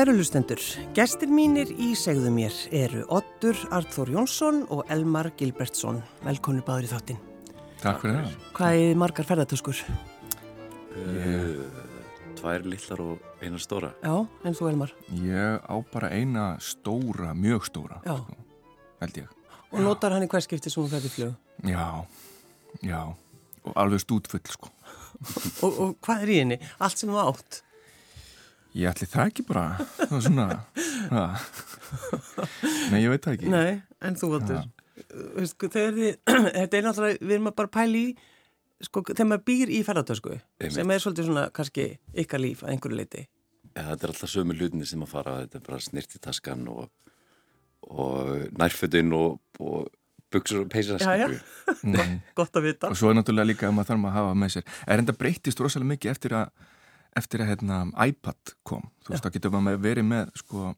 Kæru lustendur, gestir mínir í segðu mér eru Ottur Arþór Jónsson og Elmar Gilbertsson. Velkonu báður í þáttinn. Takk fyrir það. Hvað er margar ferðartöskur? Uh, tvær lillar og eina stóra. Já, en þú Elmar? Ég á bara eina stóra, mjög stóra, Já. sko, held ég. Og notar hann í hver skipti sem þú ferði fljóð? Já, já, og alveg stútfull, sko. Og, og hvað er í henni? Allt sem þú átt? Ég ætli það ekki bara, það er svona, ha. Nei, ég veit það ekki. Nei, en þú? Veist, sko, þegar þið, þetta er náttúrulega, við erum að bara pæli í, sko, þegar maður býr í ferðartösku, sem er svolítið svona, kannski, ykkar líf að einhverju leiti. Ja, þetta er alltaf sömu hlutinni sem að fara, þetta er bara snirt í taskan og, og nærfötun og, og buksur og peysir. Gott að vita. Og svo er náttúrulega líka að maður þarf að hafa með sér. Er enda breytist rosalega mikið eftir að, eftir að hérna, iPad kom. Þú veist, þá getur maður verið með, sko,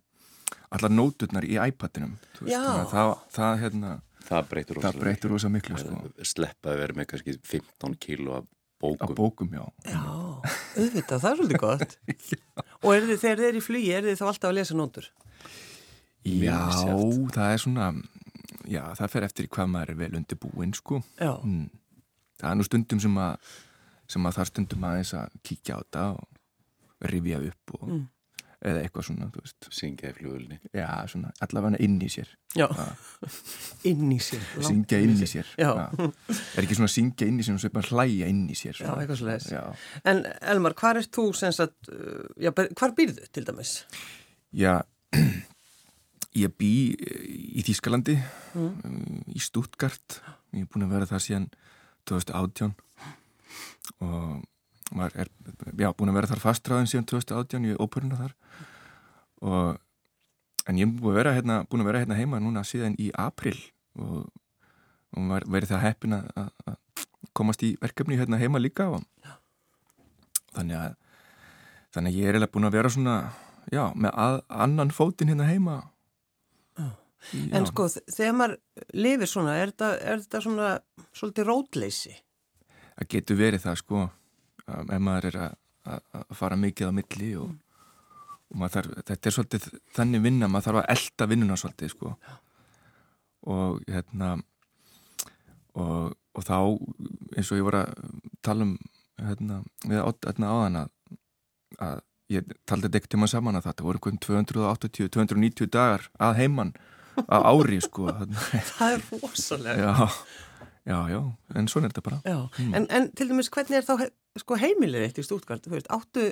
allar nóturnar í iPadinum. Þú veist, Já. þannig að Það, það, hérna, Það breytur það breytir rosa miklu, sko. Sleppa að vera með kannski 15 kíló af bókum. bókum, já. Já, auðvitað, það er svolítið gott. Og er þið, þegar þið er í flugi, er þið þá alltaf að lesa nótur? Já, það er svona, já, það fer eftir hvað maður er vel undirbúinn, sko. Já, Mm. Það er nú stundum sem að, sem að það er stundum aðeins að kíkja á þetta og rifja upp og, Mm. eða eitthvað svona, þú veist. Syngja í flugulni. Já, svona, allavega inn í sér. já, inn í sér. Syngja inn í sér. Já. Er ekki svona syngja inn í sér og svo bara hlæja inn í sér. Já, svona. eitthvað svoleiðis. Já, En Elmar, hvar er þú sem sagt, uh, já, hvar býrðu til dæmis? já ég bý í Þýskalandi, Mm. um, í Stuttgart. Ég er búin að vera það síðan 2018 og maður er já, búin að vera þar fastræðin síðan 2018 í óperuna þar og en ég er búin að vera hérna, að vera hérna heima núna síðan í april og, og maður verið það heppin að, komast í verkefni hérna heima líka og þannig að þannig að ég er eiginlega búin að vera svona já, með að, annan fótinn hérna heima En já. sko, þegar maður lifir svona, er þetta, er þetta svona svolítið rótleysi? Það getur verið það sko um, ef maður er að, að, að fara mikið á milli og, og maður þarf, þetta er svolítið þannig vinna, maður þarf að elda vinnuna svolítið sko og hérna og, og þá eins og ég var að tala um hérna, við átt hérna áðan að, að ég taldi þetta ekkert tíma saman að þetta voru einhvern 280, 290 dagar að heiman á ári sko. Það er rosalega. já, já, já, en svona er þetta bara Já, en, en til dæmis, hvernig er þá sko heimilið eitt í veist, áttu,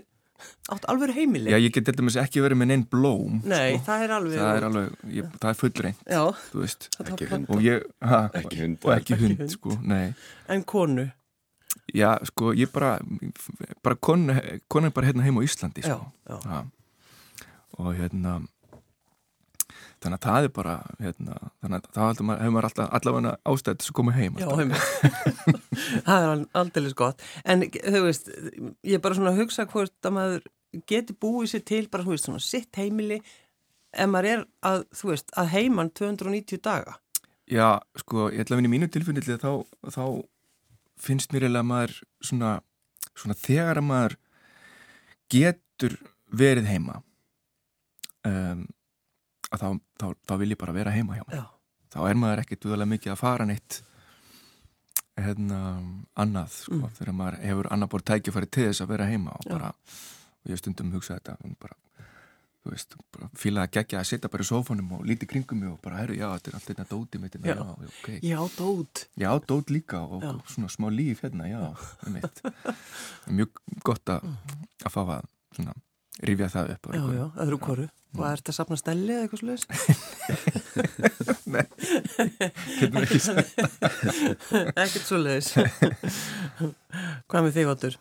áttu alveg heimilið? Já, ég get til dæmis ekki verið með neinn blóm Nei, sko. það er alveg... það er alveg, ég, það er fullreint Já, þú veist, Ekki hund. og ég ha, Ekki hund. og ekki Ekki hund, hund. sko, nei en konu. já, sko, ég bara bara konu, konu er bara hérna heima á Íslandi Já, sko. já. Ha. og hérna þannig að það er bara hérna, þannig að það maður- hefur maður alltaf allavega ástæð til að koma heim Já, það er aldrei gott. En þú veist, ég er bara svona að hugsa hvort að maður geti búið sér til bara, veist, svona sitt heimili ef maður er að, þú veist, að heiman 290 daga. Já, sko, ég ætla að vinna í mínu tilfinnilli þá, þá finnst mér að maður svona, svona þegar að maður getur verið heima um, að þá, þá, þá vil ég bara vera heima hjá. Já. Þá er maður ekkert viðalega mikið að fara neitt hérna annað, sko, Mm. þegar maður hefur annar bór tækifæri til þess að vera heima og bara, og ég stundum hugsað þetta, bara þú veist, bara fíla að gegja að setja bara í sófanum og líti kringum mig og bara, herru, já, þetta er allt þetta dóti mitt, Já. ok Já, dót. Já, dót líka og Já. svona smá líf hérna, já, um mitt. Mjög gott að, að fá að svona rifja það upp. Já, já, öðru koru. Og er þetta að sapna stelli eða eitthvað sluðis? Nei, getur ekki sagt. Ekkert sluðis. Hvað með þig, Otur?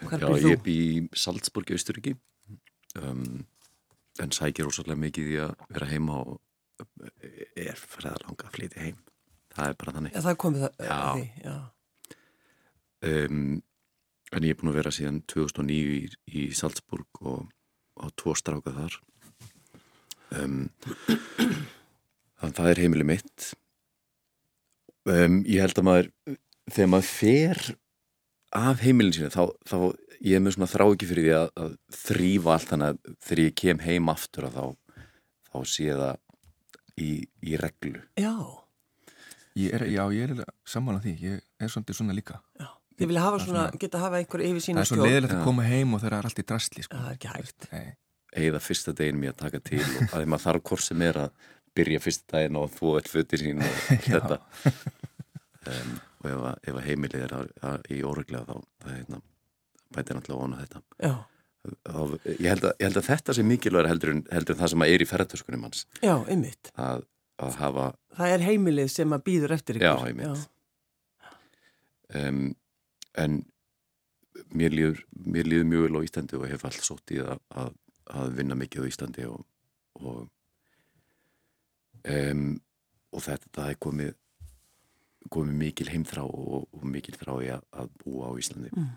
Já, ég bý í Salzburg í Austuríki um, en sækir ósvarlega mikið í að vera heima og er fræða langa að flytja heim. Það er bara þannig. Já, það er komið það. Já. Því, já. Um, en ég er búin að vera síðan 2009 í, í Salzburg og á tvo stráka þar. Um, þannig að það er heimili mitt. Um, ég held að maður, þegar maður fer af heimilin sínu þá, þá ég er með svona þrá ekki fyrir því að, að þrýfa allt þannig að þegar ég kem heim aftur að þá, þá sé það í, í reglu Já, Ég er, já, ég er sammála því, ég er svolítið svona líka. já. Þið vilja hafa Það svona, svona- geta hafa einhver yfir Það sína er svo stjórn. leiðilegt að koma heim og þeirra er allt í drastli, sko. Það er ekki hægt. Nei, eða fyrsta degin mér að taka til og að maður þarf hvort sem er að byrja fyrsta daginn og þú eitt fötir sín og Já. þetta um, og ef, ef heimilið er að, að, í óreglega þá það er hérna, bæti náttúrulega vona þetta Já, þá, ég, held að, ég held að þetta sé mikilvægur heldur en, heldur en það sem er í ferðartöskunum hans já, einmitt. að, að hafa Það er heimilið sem að býður eftir Já, ykkur. einmitt. um, en mér líður, mér líður mjög vel á Íslandi og hef allt sótt í að, að, vinna mikið á Íslandi og, og, um, og þetta það er komið komið mikil heimþrá og, og mikil þrá í að, að búa á Íslandi Mm.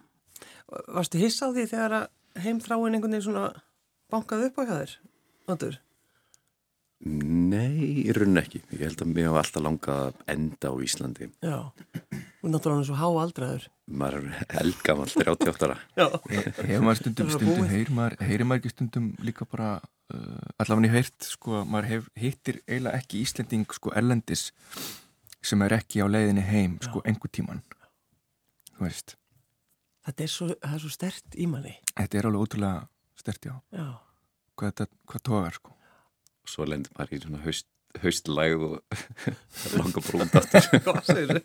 Varstu hissa á því þegar að heimþráin einhvern veginn svona bankaði upp á hjá þér? Nóttur? Nei, í raunin ekki ég held að mér hafa alltaf langað að enda á Íslandi Já. Er náttúrulega svo háaldraður. maður er eldgamall 38 ára Já. Hefur maður stundum, stundum búið. heyr maður, heyrir maður ekki stundum líka bara, uh, allavega ég heyrt, sko, maður hef, hittir eiginlega ekki Íslending, sko, erlendis sem er ekki á leiðinni heim, sko, einhver tíman. Þú veist, Þetta er svo, það er svo stert í manni. þetta er alveg ótrúlega stert, já. Já. Hvað þetta, hvað tógar, sko. Svo lendir maður í svona haust, haustlæð og langa brúnd aftur Hvað segir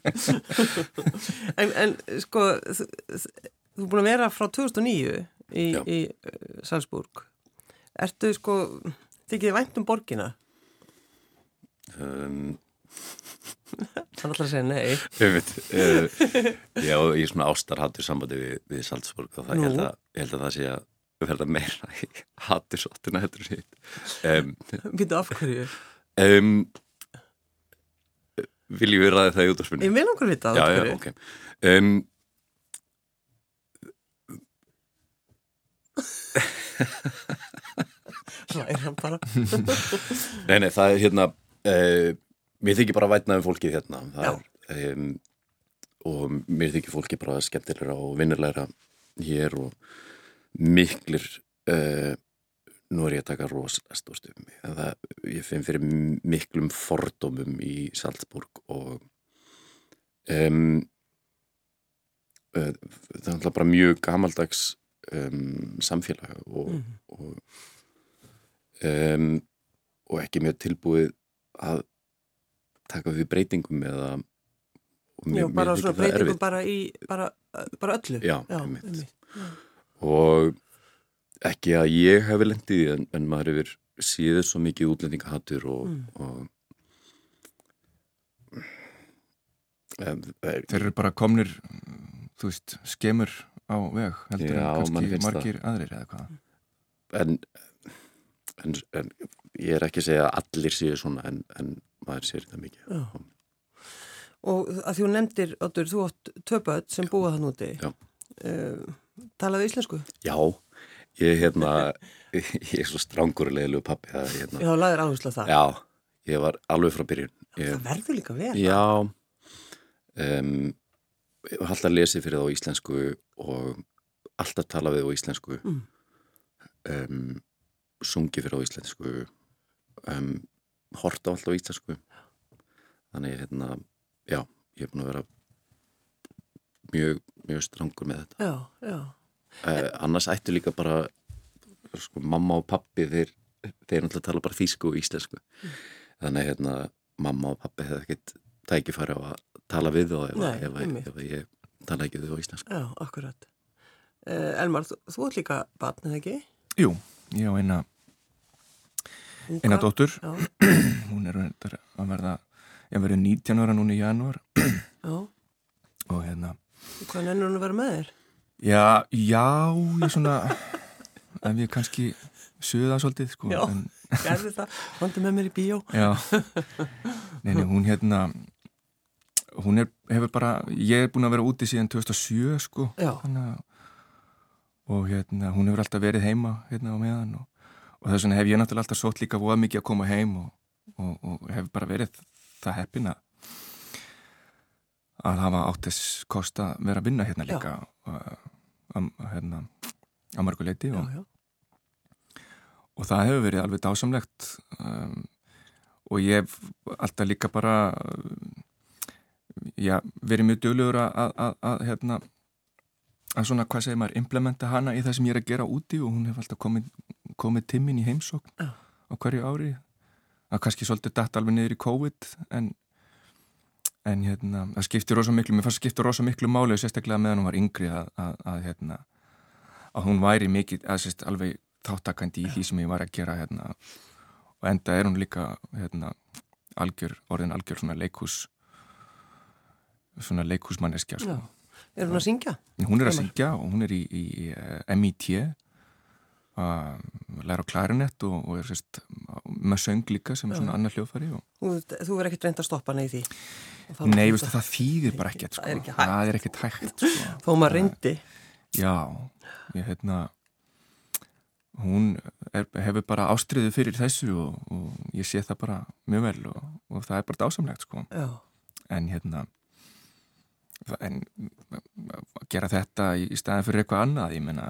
en, en sko, þú, þú er búin að vera frá 2009 í, í uh, Salzburg. Ertu sko, þykir þið vænt um borgina? um, er alltaf að segja nei. Einmitt, uh, já, ég er svona ástarhattur sambandi við, við Salzburg og það, ég, held að, ég held að það sé að verða meira í hattursóttina heldur en hitt. Um, af hverju? um, viljum við ræða það í útvarspunni? Ég vil okkur vita af hverju. ok. Um, hann bara. nei, nei, það er hérna, uh, mér þykir bara vætnaðum fólkið hérna. Er, og mér þykir fólkið bara skemmtilegra og vinnulegra hér og miklir uh, nú er ég að taka rosalega stórt um mig en það, ég finn fyrir miklum fordómum í Salzburg og um, uh, það er alltaf bara mjög gamaldags um, samfélag og, Mhm. og, um, og ekki mjög tilbúið að taka við breytingum eða og Já, bara svona breytingum bara í, bara, bara öllu. Já, já einmitt. einmitt. Og ekki að ég hef lendið í en, en maður hefur síðið svo mikið útlendingahattur og, Mm. og um, er, Þeir eru bara komnir, þú veist, skemur á veg, heldur Já, en kannski margir aðrir eða hvað. en, en, en ég er ekki að segja að allir séu svona en, en maður sér þetta mikið Já. Og að því hún nefndir, Óttur, þú átt tvö börn sem búa þann úti. Já. Uh, talaðu íslensku? Já, ég hérna ég er svo leiðilegu pappi það, hérna, Já, laður áherslu á það. já, ég var alveg frá byrjun ég, Það verður líka vel. Já um, Ég var alltaf lesið fyrir það á íslensku og alltaf tala við á íslensku Mm. um, sungi fyrir á íslensku um, horta alltaf á íslensku þannig hérna já, ég er búin að vera mjög, mjög strangur með þetta Já, já. uh, annars ættu líka bara sko, mamma og pappi þeir, þeir náttúrulega tala bara þýsku og íslensku þannig að hérna, mamma og pappi hefði ekkert tækifæri á að tala við þá ef, Nei, ef, ef, ef ég tala ekki við á íslensku Já, akkurat. Uh, Elmar, þú, þú ert líka batn, eða ekki? Jú, ég á eina, Unga? eina dóttur, hún er að verða, ég verið 19 ára núna í janúar já. og hérna, Hvað nennur hún að vera með þér? já, já, ég svona, ef ég kannski suða svolítið, sko, Já. en Gerði það? Hóndi með mér í bíó? Nei, nei, hún hérna, hún er, hefur bara, ég er búin að vera úti síðan 2007, sko, að, og hérna, hún hefur alltaf verið heima, hérna á meðan og, og þess vegna hef ég náttúrulega alltaf sótt líka voða mikið að koma heim og, og, og hef bara verið það heppin að, hafa átt þess kost að vera að vinna hérna líka að hérna, mörguleiti og, og það hefur verið alveg dásamlegt um, og ég hef alltaf líka bara já, verið mjög döglegur að, að, að hérna að svona, hvað segir maður, implementa hana í það sem ég er að gera úti og hún hefur alltaf komið, komið timminn í heimsókn á hverju ári. Að kannski svolítið dætt alveg niður í COVID en, en hérna, það skiptir rosa miklu, mér fannst skiptir rosa miklu máli og sérstaklega meðan hún var yngri að, að, að hérna, að hún væri mikið, að sérst alveg þáttakandi í því sem ég var að gera hérna og enda er hún líka hérna algjör, orðin algjör svona leikus svona leikusmanneskja sko. Er hún að syngja? Hún er að syngja og hún er í, í, í uh, MIT að læra á klarinett og, og er sérst með söng líka sem er svona annar hljófari og... Þú, verður ekkert reynd að stoppa hana í því? Nei, veistu, það þýðir bara ekkert sko. Það er er ekkert hægt sko. Þó maður reyndi? Já, ég hérna hún er, hefur bara ástriðu fyrir þessu og, og ég sé það bara mjög vel og, og það er bara dásamlegt sko. Já. En hérna en að gera þetta í, staðin fyrir eitthvað annað ég menna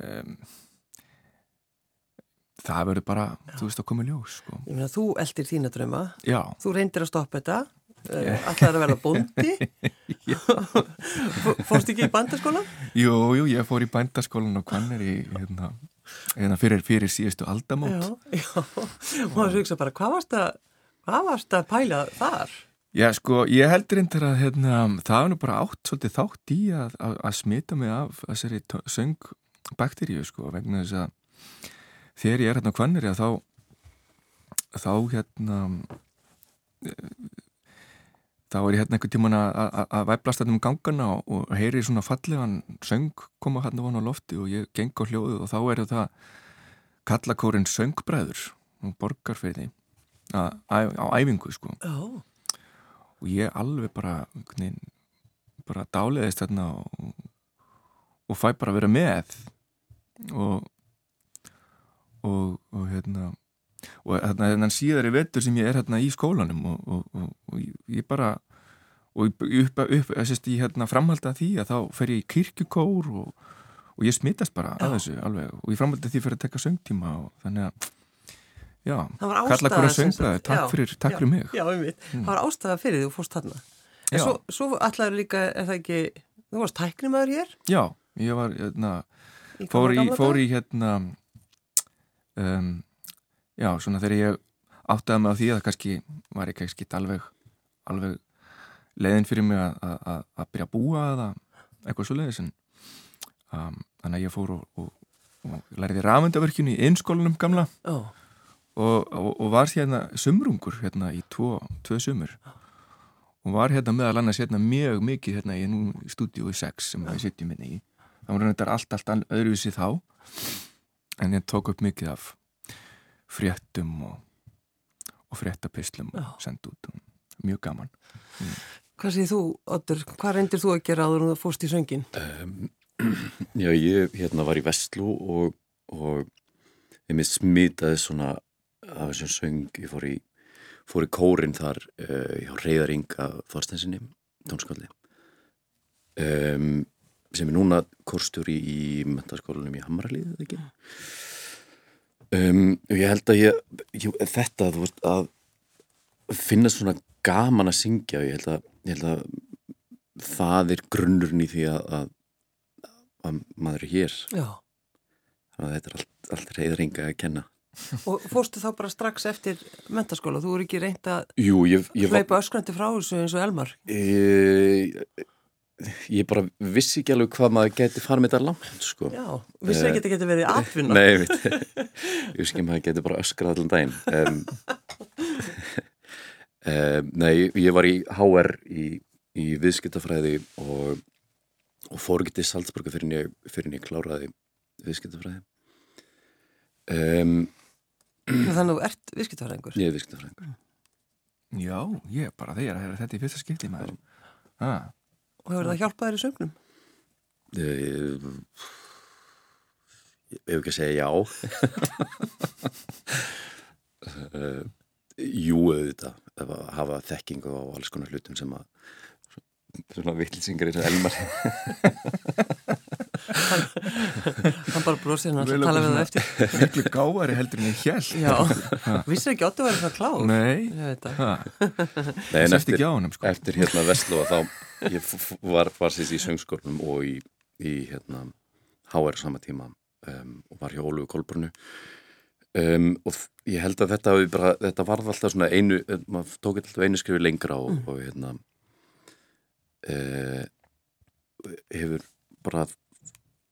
um, það verður bara Já. þú veist að koma ljós sko. ég meina þú eldir þína dröma Já. þú reyndir að stoppa þetta yeah. allar að verða bóndi fórst ekki í bandaskólan? Jú, jú, ég fór í bandaskólan og hann er í hérna, hérna fyrir, fyrir síðustu aldamót Já, og það hugsa bara hvað varst að hvað varst að pæla þar? Já, sko, ég heldur einnig að hérna, það er nú bara átt svolítið þátt í að, að, að smita mig af þessari söngbakteríu, sko, vegna þess að þegar ég er hérna kvannir, þá þá hérna þá er ég hérna einhvern tíman að væplast hérna um gangana og, og heyri svona fallegan söng koma hérna vona á lofti og ég geng á hljóðu og þá er það kallakórin söngbræður og borgar fyrir því á æfingu, sko. Já og ég alveg bara bara dáliðist þarna og, og fæ bara að vera með og og, og hérna og hérna, hérna síðar í vettur sem ég er hérna í skólanum og, og ég bara og upp, upp, upp sérst, ég hérna framhaldi að því að þá fer ég í kirkjukór og ég smittast bara að þessu alveg og ég framhaldi að því fyrir að tekka söngtíma og þannig að Já, kalla hverja sönglaði, takk fyrir, takk já, fyrir mig. Já. Mm. Það var ástæða fyrir því þú fórst þarna. En svo, svo allar líka, er það ekki, þú varst tæknimaður hér? Já, ég var, hérna, í fór, í, fór í, hérna, um, já, svona þegar ég áttaði mig á því að kannski var ég kannski alveg, alveg leiðin fyrir mig að byrja að búa eða eitthvað svo leiðis en um, þannig að ég fór og, og, og læriði rafendaverkjunni í einskólanum gamla. Oh og, og, var hérna sumrungur hérna í tvo, tvo sumur. Og var hérna meðal annars hérna mjög mikið hérna í stúdíu 6 sem við sitjum hérna í það var hérna allt, allt öðruvísi þá en ég tók upp mikið af fréttum og, og fréttapislum og sendt út og mjög gaman mm. Hvað séð þú, Otur? Hvað reyndir þú að gera áður en þú fórst í söngin? Um, já, ég hérna var í Vestlú og, og ég mitt smitaði svona af þessum söng, ég fór í fór í kórin þar uh, hjá Reyðaringa Þorstensinni tónskáldi um, sem er núna kórstjóri í mentaskólanum í Hamralið eða ekki um, ég held að ég, ég þetta veist að finna svona gaman að syngja og ég held að, ég held að það er grunnurinn í því að, að, að maður er hér Já. þannig að þetta er allt, allt Reyðaringa að kenna Og fórstu þá bara strax eftir mentaskóla? Þú eru ekki reynd að Jú, ég, ég hlaupa öskrandi frá þessu eins og Elmar? Ég, ég bara vissi ekki alveg hvað maður geti farið með þetta langt, sko. Já, vissi ekki að þetta geti verið atvinna? Nei, ég veit, ég vissi ekki að maður geti bara öskrað allan daginn. Um, um, nei, ég var í HR í, í viðskiptafræði og, og fór ekki til Salzburga fyrir en ég, ég kláraði viðskiptafræði. Um, Þannig að þú ert viðskiptafræðingur? Ég er viðskiptafræðingur. Já, ég er bara þegar að þetta er fyrsta skipti maður. Ah. Og hefur það hjálpað þér í sögnum? Ég, ég hef ekki að segja já. uh, Jú, auðvitað, að hafa þekkingu á alls konar hlutum sem að svona vittlýsingar eins og Elmar. Hann bara brosir hann að tala við það eftir. miklu gáðari heldur en ég held já, vissir ekki óttu að vera svona klár. Nei, ég veit það. Nei, eftir, ekki á honum sko. eftir hérna Vestlóa þá ég var, var sérst í söngskólnum og í, í hérna HR sama tíma um, og var hjá Ólugu Kolbrunnu um, og ég held að þetta, hafi bara, þetta varð alltaf svona einu maður tók alltaf einu skrifi lengra og, og hérna uh, hefur bara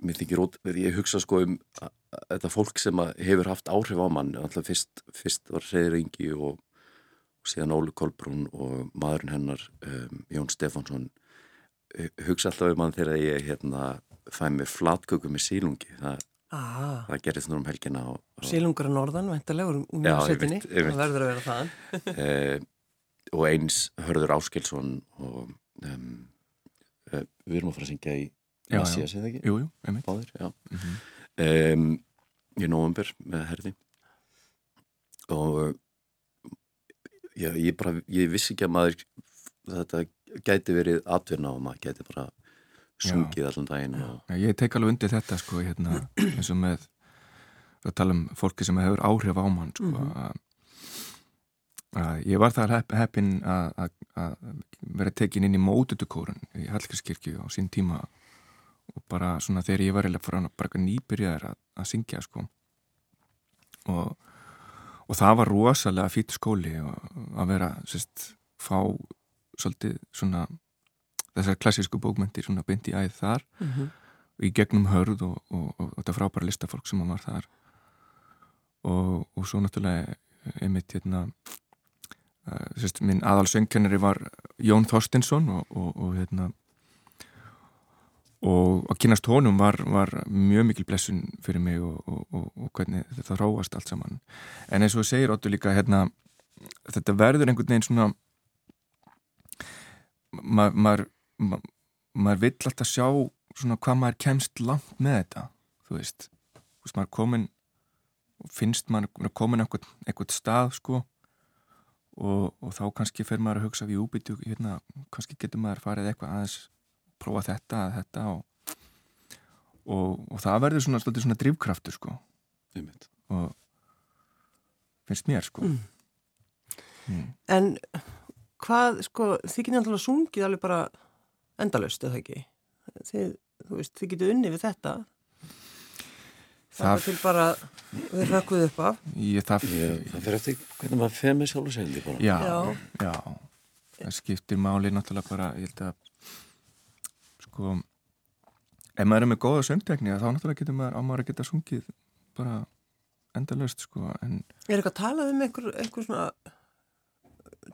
mér þykir ót, ég hugsa sko um að- að þetta fólk sem hefur haft áhrif á mann alltaf fyrst, fyrst var Reyður Ingi og, og síðan Ólu Kolbrún og maðurinn hennar um, Jón Stefánsson eh, hugsa alltaf um hann þegar ég hérna fæ mér flatköku með sílungi það, ah, það gerist nú um helgina og, og, sílungur að norðan, veintilegur um Já, ég mjögsetinni, það verður að vera það eh, og eins Hörður Áskilsson og um, eh, við erum að fara að syngja í. Messias, eða ekki? jú, jú, einmitt Báðir, já Mhm. um, í november með herði og já, ég bara, ég vissi ekki að maður þetta gæti verið atvinna og maður gæti bara sungið allan daginn og, ég tek alveg undir þetta sko hérna, eins og með að tala um fólki sem hefur áhrif á mann sko, Mhm. að, að ég var þar hepp, heppin að, vera tekin inn í mótutukórun í Hallgrímskirkju á sín tíma. Og bara svona þegar ég var eða frá bara eitthvað nýbyrjaðar að, að syngja sko. Og, og það var rosalega fýtt skóli að vera sérst, fá svolítið svona þessar klassísku bókmyndir svona í æð þar. Mhm. í gegnum hörð og, og, og, þetta frábæra listafólk sem var þar. Og, og svo náttúrulega einmitt hérna sérst, minn aðal söngkennari var Jón Þorstinsson og, og, og hérna og að kynast honum var, var mjög mikil blessun fyrir mig og, hvernig þetta ráast allt saman. En eins og segir Óttu líka hérna, þetta verður einhvern veginn svona ma- maður ma maður vill alltaf sjá svona hvað maður kemst langt með þetta þú veist, þú veist maður komin finnst maður komin eitthvað, eitthvað stað sko og, og þá kannski fer maður að hugsa við úbyttu, hérna, kannski getur maður farið eitthvað aðeins, prófa þetta þetta og, og, og það verður svona, svona, svona drivkraftur sko einmitt. og finnst mér sko Mm. mm. En hvað, sko, þið getið náttúrulega sungið alveg bara endalaust, eða ekki? Þið, þú veist, þið getið unni við þetta. Það til bara, við rökkuð upp af. ég, það, Ég, það fyrir eftir hvernig maður fer með sjálf og segli bara. Já, Já. já, það skiptir máli náttúrulega bara, ég held að sko ef maður er með góða söngtekni þá náttúrulega getur maður, á maður að geta sungið bara endalaust sko en Er eitthvað talað um einhver, einhver svona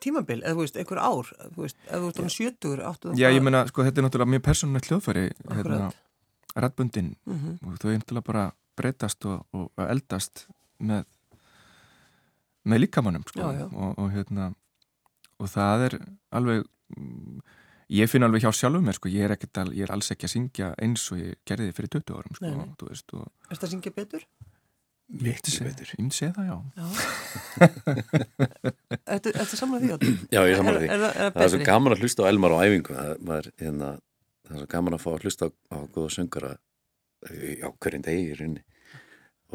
tímabil, eða þú veist, einhver ár, þú veist, eða þú veist, um sjötur, áttu já, ég meina, sko, þetta er náttúrulega mjög persónulegt hljóðfæri hérna, rættbundin Mm og þau er náttúrulega bara breytast og, og eldast með með líkamannum sko Já, já. Og, og hérna og það er alveg ég finn alveg hjá sjálfum mér sko ég er, ekkert, al- ég er alls ekki að syngja eins og ég gerði fyrir 20 árum sko Nei, nei. þú veist og Er þetta að syngja betur? Sé- betur. ég myndi segja það já Já. Ertu, ertu samlega því, Óttur? Já, ég er saman því Er, er, er Það er svo gaman að hlusta á Elmar á æfingu það, maður, hérna, það er svo gaman að fá að hlusta á, á góða söngara á hverjum degi í rauninni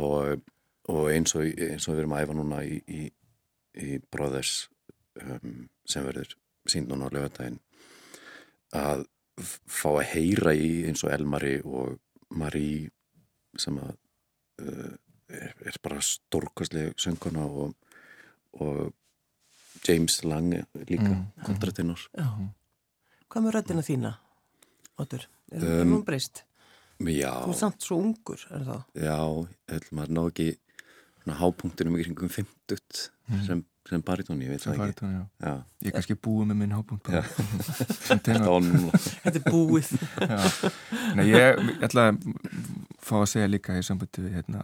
og, og eins, og, eins og við erum að æfa núna í, í, í Brothers um, sem verður sínd núna á lögadaginn að fá að heyra í eins og Elmari og Marie sem að uh, er, er bara stórkastlega sönguna og, og James Lange líka Mm, Já. Hvað með röddina þína? Er, er Um, hún breyst? Já, Þú er samt svo ungur, er það? já, held maður ná ekki svona hápunktunum í kringum 50 sem, sem baritón, ég veit sem það farið ekki já. Já, ég er kannski búið með minn hápunkt Já. sem tenor Stón, Þetta er búið. Já. Nei, ég, ég ætla að fá að segja líka í sambandi við hérna,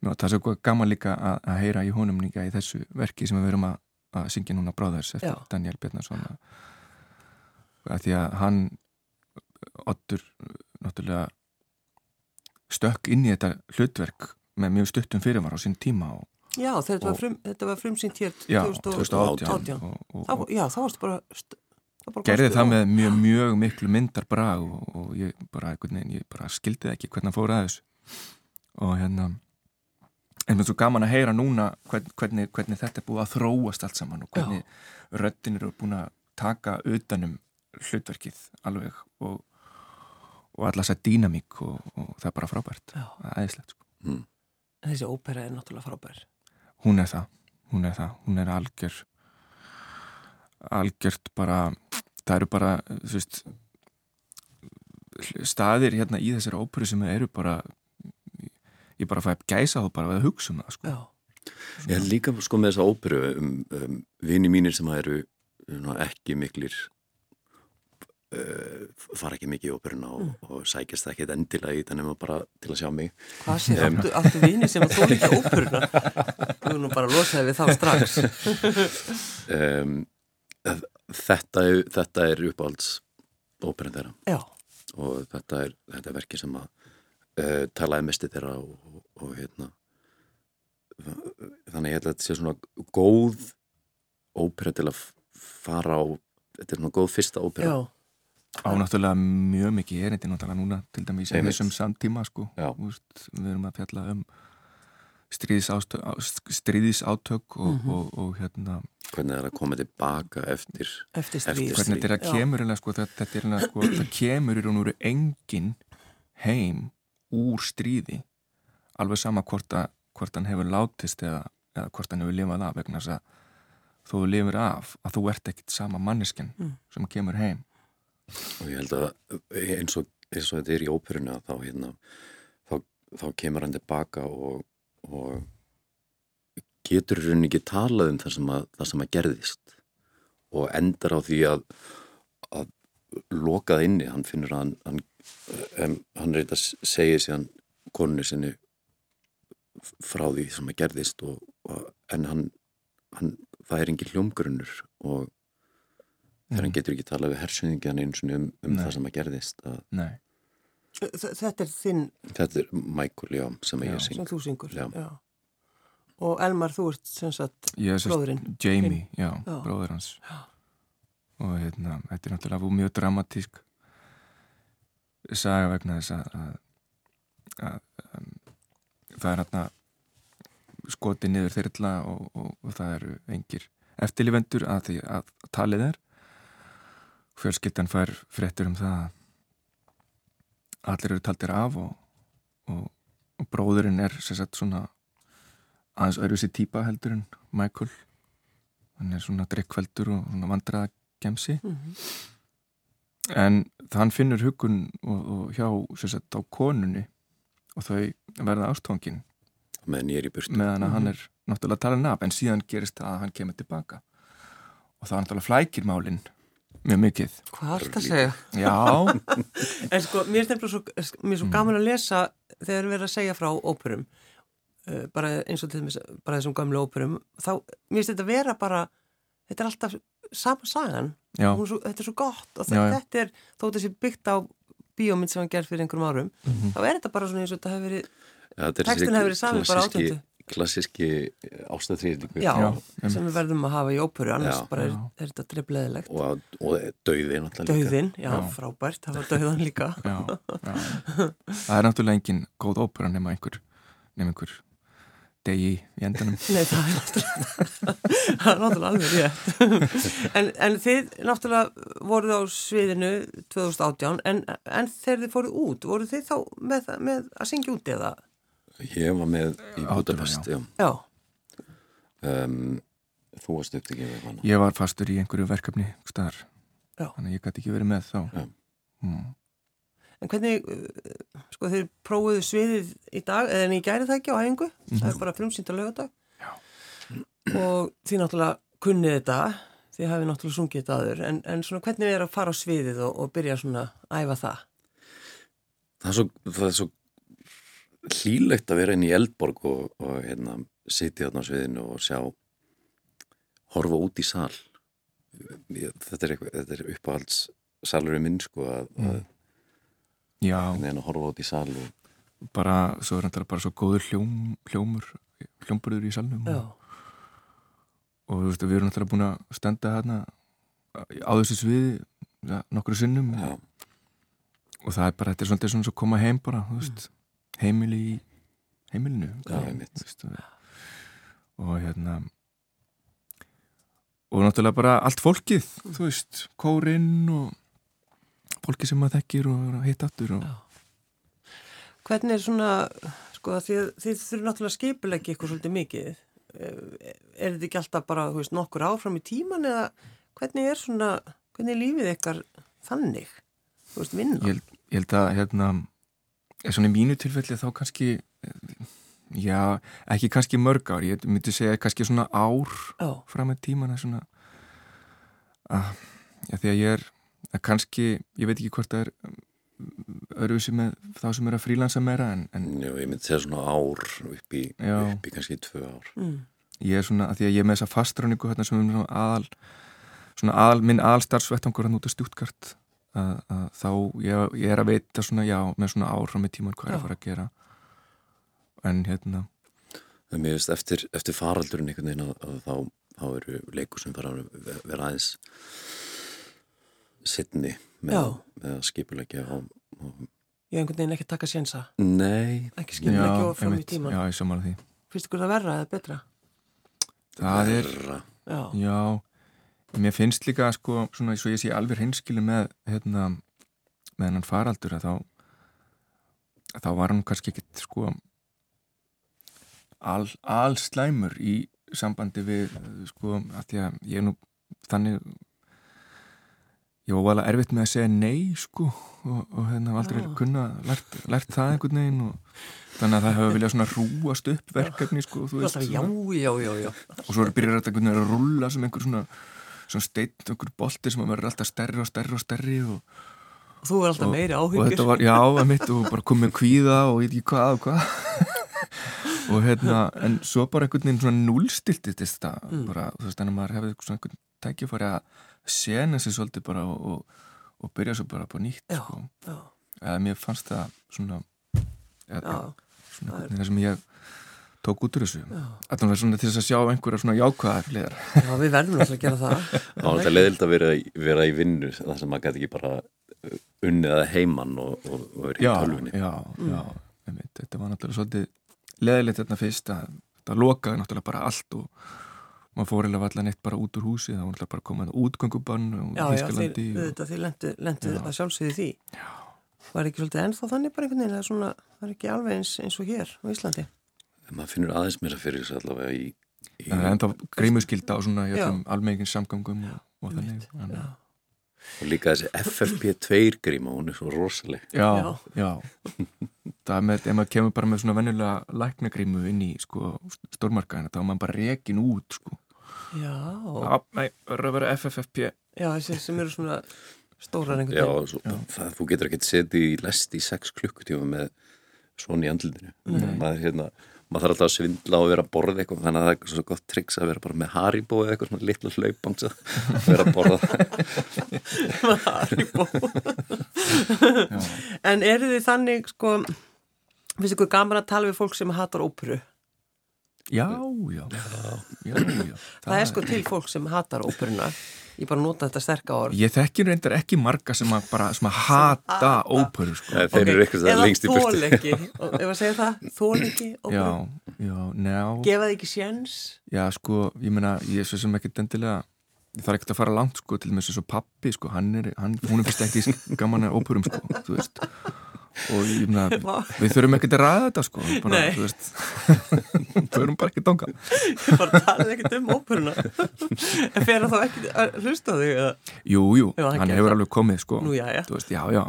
Ná, það er svo gaman líka að, að heyra í honum líka í þessu verki sem við verum að, að syngja núna Bráðars eftir Já. Daniel Bjarnason að, að því að hann Ottur náttúrulega stökk inn í þetta hlutverk með mjög stuttum fyrirvar á sín tíma og, Já, þetta var, Og- frum, þetta var frumsýnt hér Já, 2018. 2018 og, og, Þá, já, þá varstu bara... bara gerði það með mjög, mjög miklu myndarbrag og, og ég bara, veginn, ég bara skildi það ekki hvernig hann fór að þessu. Og hérna en mér er svo gaman að heyra núna hvern, hvernig, hvernig þetta er búið að þróast allt saman og hvernig röddin eru búin að taka utanum hlutverkið alveg og, og alla þessa dýnamík og, og það er bara frábært er æðislegt sko. mm. Þessi ópera er náttúrulega frábær. hún er það, hún er það hún er algjör algjört bara það eru bara þú veist, staðir hérna í þessari óperu sem eru bara ég bara fæ gæsa þá bara að hugsa um það sko. Já. Ég held líka sko með þessa óperu um, um vini mínir sem eru ná, ekki miklir fara ekki mikið í óperuna og, og sækjast ekkert endilega í þetta nema bara til að sjá mig Hvað sé, Em. áttu, áttu vini sem að þú líka óperuna? Þú erum nú bara að losa við þá strax. um, þetta, þetta er uppáhalds óperan þeirra Já, og þetta er, þetta er verki sem að uh, talaði mesti þeirra og, og, og hérna þannig ég held að þetta sé svona góð ópera til að fara á þetta er svona góð fyrsta ópera já, á náttúrulega mjög mikið erindi náttúrulega núna til dæmis í þessum samtíma sko. Veist, við erum að fjalla um stríðisátök, stríðisátök og, Mhm. og, og hérna hvernig það er að koma tilbaka eftir eftir stríð. Eftir hvernig þetta er að kemur eiginlega, sko, þetta, þetta er eiginlega, sko, það kemur í raun og veru engin heim úr stríði alveg sama hvort, að, hvort hann hefur látist eða, eða hvort hann hefur lifað af vegna þess að þú lifir af að þú ert ekkit sama mannesken Mm. sem kemur heim og ég held að eins og, eins og þetta er í óperuna þá, hérna, þá, þá kemur hann tilbaka og, og getur rauninni ekki talað um það sem að, það sem að gerðist. Og endar á því að, að lokað inni, hann finnur að hann, hann, hann reyta að segja síðan konunni sinni frá því sem að gerðist og, og, en hann, hann það er engin hljómgrunnur og þegar hann getur ekki talað við hersöðingjan eins og um, um það sem að gerðist að Þetta er þinn þetta er Michael, já, sem að Já. ég syng sem þú syngur. Já. Og Elmar, þú ert sem sagt bróðurinn. Jamie, já, Já. bróður hans Já. og hérna, þetta er náttúrulega mjög dramatísk saga vegna þess að, að, að um, það er hérna skotið niður þyrla og, og, og það eru engir eftirlifendur að því að talið er fjölskyldan fær fréttur um það að allir eru taldir af og, og, og bróðurinn er sagt svona aðeins öðru sér típa heldur en Michael. Hann er svona drikkveldur og svona vandraða gemsi Mhm. en hann finnur hugun og, og hjá sagt á konunni og þau verða ástfangin. Meðan ég er í burtu. Meðan að hann Mhm. er náttúrulega talin af en síðan gerist það að hann kemur tilbaka og það er náttúrulega flækir málinn mjög mikið Hvað er þetta að segja? já, En sko, mér er nefnilega svo, mér er svo Mm. gaman að lesa þegar við erum að segja frá óperum uh, bara eins og til þess bara þessum gamlu óperum þá, mér finnst þetta vera bara þetta er alltaf sama sagan er svo, þetta er svo gott og Já, já. þetta er, þó þetta sé byggt á bíómynd sem hann gerð fyrir einhverjum árum Mhm. þá er þetta bara svona eins og þetta hefur verið ja, er þessi hefur verið samið bara átjándu. Klassíski ástæðtrýðningu já, Já, sem við verðum að hafa í óperu annars Já. bara er, er þetta drefleðilegt og, og náttúrulega líka. Dauðin, já, Já. frábært, það var dauðan líka já, já það er náttúrulega engin góð ópera nema einhver nema einhver degi í endanum Nei, það er náttúrulega, það er náttúrulega alveg rétt. en, en þið náttúrulega voruð á sviðinu 2018, en, en þegar þið fóruð út, voruð þið þá með, með að syngja út eða? Ég var með í Budapest já. Já, Um, þú varst upptekið við hana ég var fastur í einhverju verkefni staðar, Já. þannig að ég gæti ekki verið með þá mm. en hvernig, uh, sko þið prófuðu sviðið í dag, eða en ég gæri það ekki á æfingu, það er bara frumsýnt á lögadag Já. og þið náttúrulega kunnið þetta, þið hafið náttúrulega sungið þetta aður, en, en svona hvernig er að fara á sviðið og, og byrja svona að æfa það? það er svo, það er svo hlýlegt að vera inn í Eldborg og, og hérna, sitja þarna á sviðinu og sjá horfa út í sal. Ég- þetta er, eitthvað, þetta er uppáhalds salurinn minn sko að, að, já, að horfa út í sal og bara, svo er þetta bara svo góður hljóm, hljómur hljómburður í salnum já, og, og þú veist, við erum náttúrulega búin að stenda hérna á þessu sviði ja, nokkru sinnum. Já, og það er bara, þetta er svolítið svona svo að koma heim bara, þú veist, heimili í heimilinu Já, og, hérna og náttúrulega bara allt fólkið, þú veist kórinn og fólkið sem maður þekkir og hitt aftur og. Hvernig er svona, sko, að þið, þið þurfum náttúrulega skipuleggi eitthvað svolítið mikið. Eh, Er þetta ekki alltaf bara, veist, nokkur áfram í tíman eða hvernig er svona, hvernig er lífið ykkar þannig? Þú veist, vinna? ég, ég held að hérna, svona í mínu tilfelli þá kannski já, ekki kannski mörg ár. Ég myndi segja kannski svona ár Já, fram með tíman að svona. Að, já, því að ég er að kannski, ég veit ekki hvort það er öruvísi með þá sem er að frílansa meira en, en já, ég myndi segja svona ár upp í, upp í kannski tvö ár. mm. ég er svona, að því að ég er með þessa fastráningu hérna sem er svona aðal svona aðal, minn aðal starfsvettangur hann út af stjútkart að, að þá ég, ég er að veita svona, já, með svona ár frá með tíman hvað er Já. að fara að gera. En hérna. En mér veist eftir, eftir faraldurinn einhvern veginn að, að þá, þá eru leikur sem fara að ve- vera aðeins sittni með, með að skipulegja á, á Ég hef einhvern veginn ekki taka sjensa, Nei, ekki skipuleggi og fram í tíman. já, ég samála því. Finnst ykkur það verra eða betra? það er, verra. Já, já mér finnst líka sko, svona svo ég sé alveg hinskilu með hérna, með hennan faraldur að þá að þá var hann kannski ekkit sko al, alslæmur í sambandi við sko, að því að ég er nú þannig ég var alveg erfitt með að segja nei sko og, og hérna aldrei Já. kunna lært, lært það einhvern veginn og þannig að það hefur viljað svona rúast upp verkefni sko, þú veist, já, já, já, já. og svo byrjar þetta að rulla sem einhver svona, svona steinn, einhver bolti sem verður alltaf stærri og stærri og stærri og, Og þú er alltaf meiri áhyggjur. var, já, að mitt og bara komið kvíða og ég veit ekki hvað og hvað og hérna, en svo bara einhvern veginn svona núlstiltist þetta Mm. bara, þú veist, en að maður hefði svona einhvern tækifæri að sena sig svolítið bara og, og, og byrja svo bara på nýtt Já, sko. já, eða mér fannst það svona eða, svona það er- einhvern veginn það sem ég tók út úr þessu var svona til þess að sjá einhverja svona jákvæðar hliðar Já, við verðum alltaf að gera það. Það var þetta leðild að vera, í- vera í vinnu þar sem maður gæti ekki bara uh, unnið að heiman og, og, og verið í tölvunni. já, já, einmitt, þetta var náttúrulega svolítið leðilegt þetta fyrst að þetta lokaði náttúrulega bara allt og maður fór eða allan eitt bara út úr húsi það var náttúrulega bara komað útgöngubann og Já, já, þið lendu, að sjálfsögðu því. Já. Var ekki svolítið ennþá þannig bara einhvern veginn, það er svona, það er ekki alveg eins, eins og hér á Íslandi. En maður finnur aðeins meira fyrir þessu allavega í, í það er enda grímuskylda og svona Já. almegin samgangum og, og þannig Já, að- og líka þessi FFP2 gríma, hún er svo rosaleg. Já, Já. já, það er með, ef maður kemur bara með svona venjulega læknagrímu inn í sko stórmarkaðina, þá er maður bara rekin út sko. já, Já, nei, verður að vera FFFP já, þessi sem eru svona stórar einhvern Já, svo, það, þú getur ekkert setið í lest í 6 klukkutíma með svona í andlutinu. Maður, hérna, maður þarf alltaf að svindla og vera að borða eitthvað, þannig að það er svo gott triks að vera bara með Haribo eða eitthvað svona litla hlaupangsa að vera að borða það. Haribo. en eru þið þannig, sko, finnst ykkur gaman að tala við fólk sem hatar óperu? Já, já, já, já. Það, er sko til fólk sem hatar óperuna. Ég bara nota þetta sterka orð. Ég þekki reyndar ekki marga sem að bara sem að hata óperu sko. Nei, Þeir eru eitthvað það lengst í burtu. Eða þólegi, ef að segja það, þólegi Já, óperu. já, njá Gefa það ekki sjens? Já, sko, ég meina, ég er svo sem ekkert endilega ég þarf ekkert að fara langt, sko, til með svo pappi, sko, hann er, hann, hún er fyrst ekki gaman að óperum, sko, þú veist og ég meina, við þurfum ekkert að ræða þetta, sko bara, Nei. þú veist þau erum bara ekki danga Ég bara talaði ekkert um óperuna. en fer það þá ekki að hlusta þig? Eða? Jú, jú, Já, hann hefur alveg komið, sko Nú, já, já. þú veist, já, já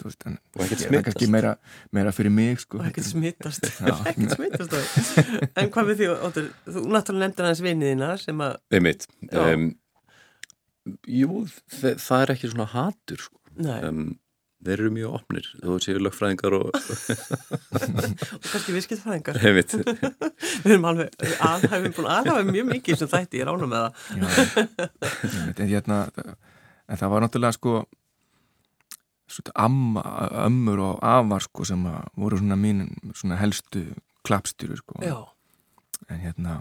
þú veist, en Og ekkert ég- það er kannski meira, meira fyrir mig, sko Og ekkert smittast. Ekkert smittast. En hvað með því, Óttur, þú náttúrulega nefndir hans vinniðina sem að, Einmitt. Já. Um, jú, þa það er ekki svona hatur, sko. nei, Um, þeir eru mjög opnir, þú séu lögfræðingar og og kannski viðskiptfræðingar. Við erum alveg, alhæfum búin aðhafa mjög mikið sem þætti, ég rána með það. En, hérna, en það var náttúrulega sko amma, ömmur og afar sko sem að voru svona mín svona helstu klappstýru sko Já, en hérna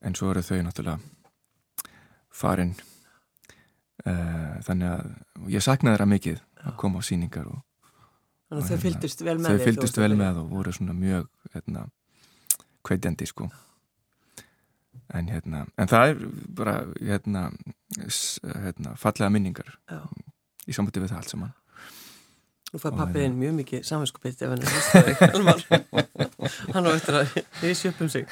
en svo eru þau náttúrulega farin þannig að ég saknaði þeirra mikið að koma á síningar og, Þannig að þau hérna, fylgdust vel með þau fylgdust vel með og voru svona mjög hérna, kveitjandi sko. En hérna en það er bara hérna, hérna fallega minningar Já. í sambandi við það allt saman. Nú fær pappiðinn mjög mikið samvinskupið ef hann er hlustaði, hann á eftir að reysi upp um sig.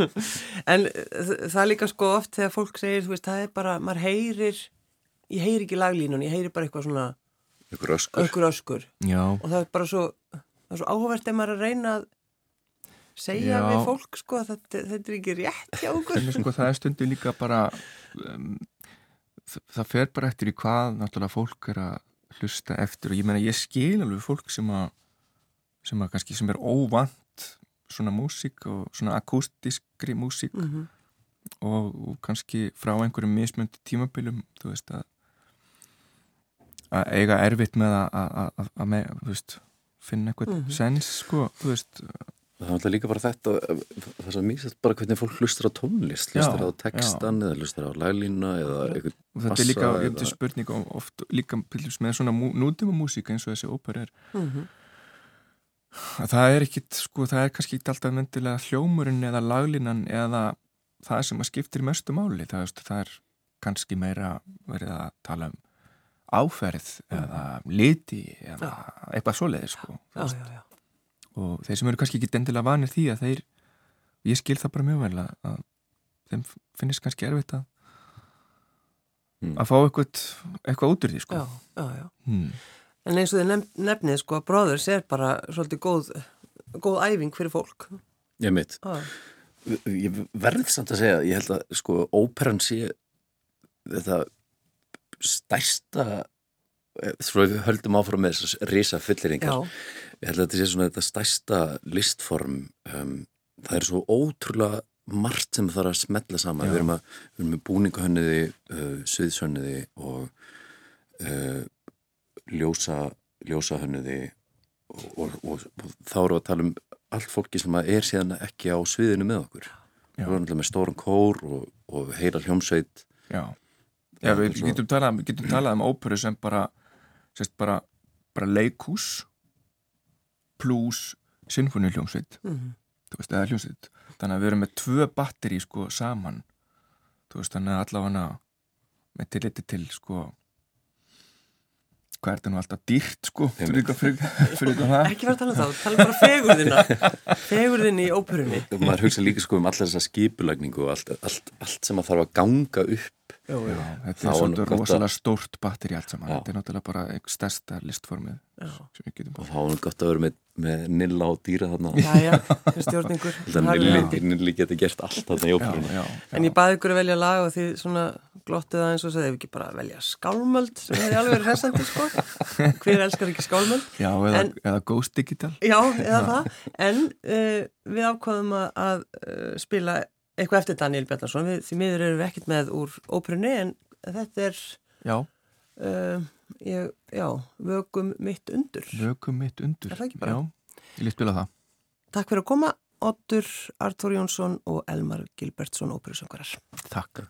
en þ- það er líka sko oft þegar fólk segir, þú veist, það er bara, maður heyrir, ég heyri ekki laglínun, ég heyri bara eitthvað svona ykkur öskur öskur öskur. Já, Og það er bara svo, það er svo áhugavert ef maður er að reyna að segja Já. við fólk, sko, að þetta, þetta er ekki rétt hjá okkur. en sko það er stundu líka bara um, það, það fer bara eftir í hvað náttúrulega fólk er að hlusta eftir og ég meina ég skil alveg fólk sem að sem að kannski sem er óvant svona músík og svona akústiskri músík Mm og, og kannski frá einhverjum mismöndi tímabilum þú veist að að eiga erfitt með að, að, að, að með, þú veist, finna eitthvað Mhm. sens sko, þú veist. Það er alltaf líka bara þetta það er svo mýsast bara hvernig fólk hlustar á tónlist. Hlustar Já, á textan eða hlustar á laglína eða eitthvað og þetta er Passa líka, ég eða- hefði spurning og oft líka til með svona nútíma músík eins og þessi óper er. -hmm. að það er ekkit, sko, það er kannski ekki alltaf myndilega hljómurinn eða laglínan eða það sem að skiptir mestu máli, það, það er kannski meira verið að tala um áferð eða liti eða eitthvað sko, Já, veist. já, já. og þeir sem eru kannski ekki endilega vanir því að þeir, ég skil það bara mjög vel að, þeim finnist kannski erfitt að, Mm. að fá eitthvað, eitthvað út úr því sko. Já, já, já. Hmm. En eins og þið nefn, nefnið, sko, að bróðurs er bara svolítið góð, góð æfing fyrir fólk. ég mitt ég verð samt að segja, ég held að sko óperan sé þetta stærsta svo við höldum áfram með þessar risa fulleringar ég held að þetta sé svona þetta stærsta listform um, það er svo ótrúlega margt sem þarf að smetla saman. Við erum, að, við erum með búningahönniði uh, sviðsönniði og uh, ljósa ljósahönniði og, og, og, og þá erum við að tala um allt fólki sem er síðan ekki á sviðinu með okkur. Við erum alltaf með stóran kór og, og heila hljómsveit. Já, Já við svo- getum talað, við getum talað um óperu sem bara, sérst bara, bara leikhús pluss sinfoniljómsveit, mm þú veist, eða hljómsveit. Þannig að við erum með tvö batteri sko saman, þú veist, þannig að allavega með tilliti til sko hvað er þetta nú alltaf dýrt sko fyrir ykkur fyrir, fyrir ykkur það ekki vera að tala um það, tala bara fegurðina, fegurðin í óperunni. og maður hugsa líka sko um allar þessa skipulagningu og allt, allt, allt sem að þarf að ganga upp Jú, Já, þetta Þá er svolítið gott að- rosalega stórt batteri allt saman, Já. þetta er náttúrulega bara einhver stærsta listformið já. sem við getum og þá er nú gott að vera með, með nilla og dýra þarna nilli, nilli geti gert allt þarna í Já, óperunni já, En ég baði ykkur að velja lag og þið svona glottið aðeins og sagði, ef ekki bara velja skálmöld sem hefði alveg verið hressandi, sko. Hver elskar ekki skálmöld? Já, eða, En- eða Ghost Digital Já, eða það. En uh, við ákvaðum að, að uh, spila eitthvað eftir Daniel Bjarnarsson. Við, því miður erum við ekkert með úr óperunni, en þetta er, Já, uh, ég, já, vögum mitt undur. vökum mitt undur? Já, ég líst spila það Takk fyrir að koma, Ottur Artur Jónsson og Elmar Gilbertsson, óperusöngurar. Takk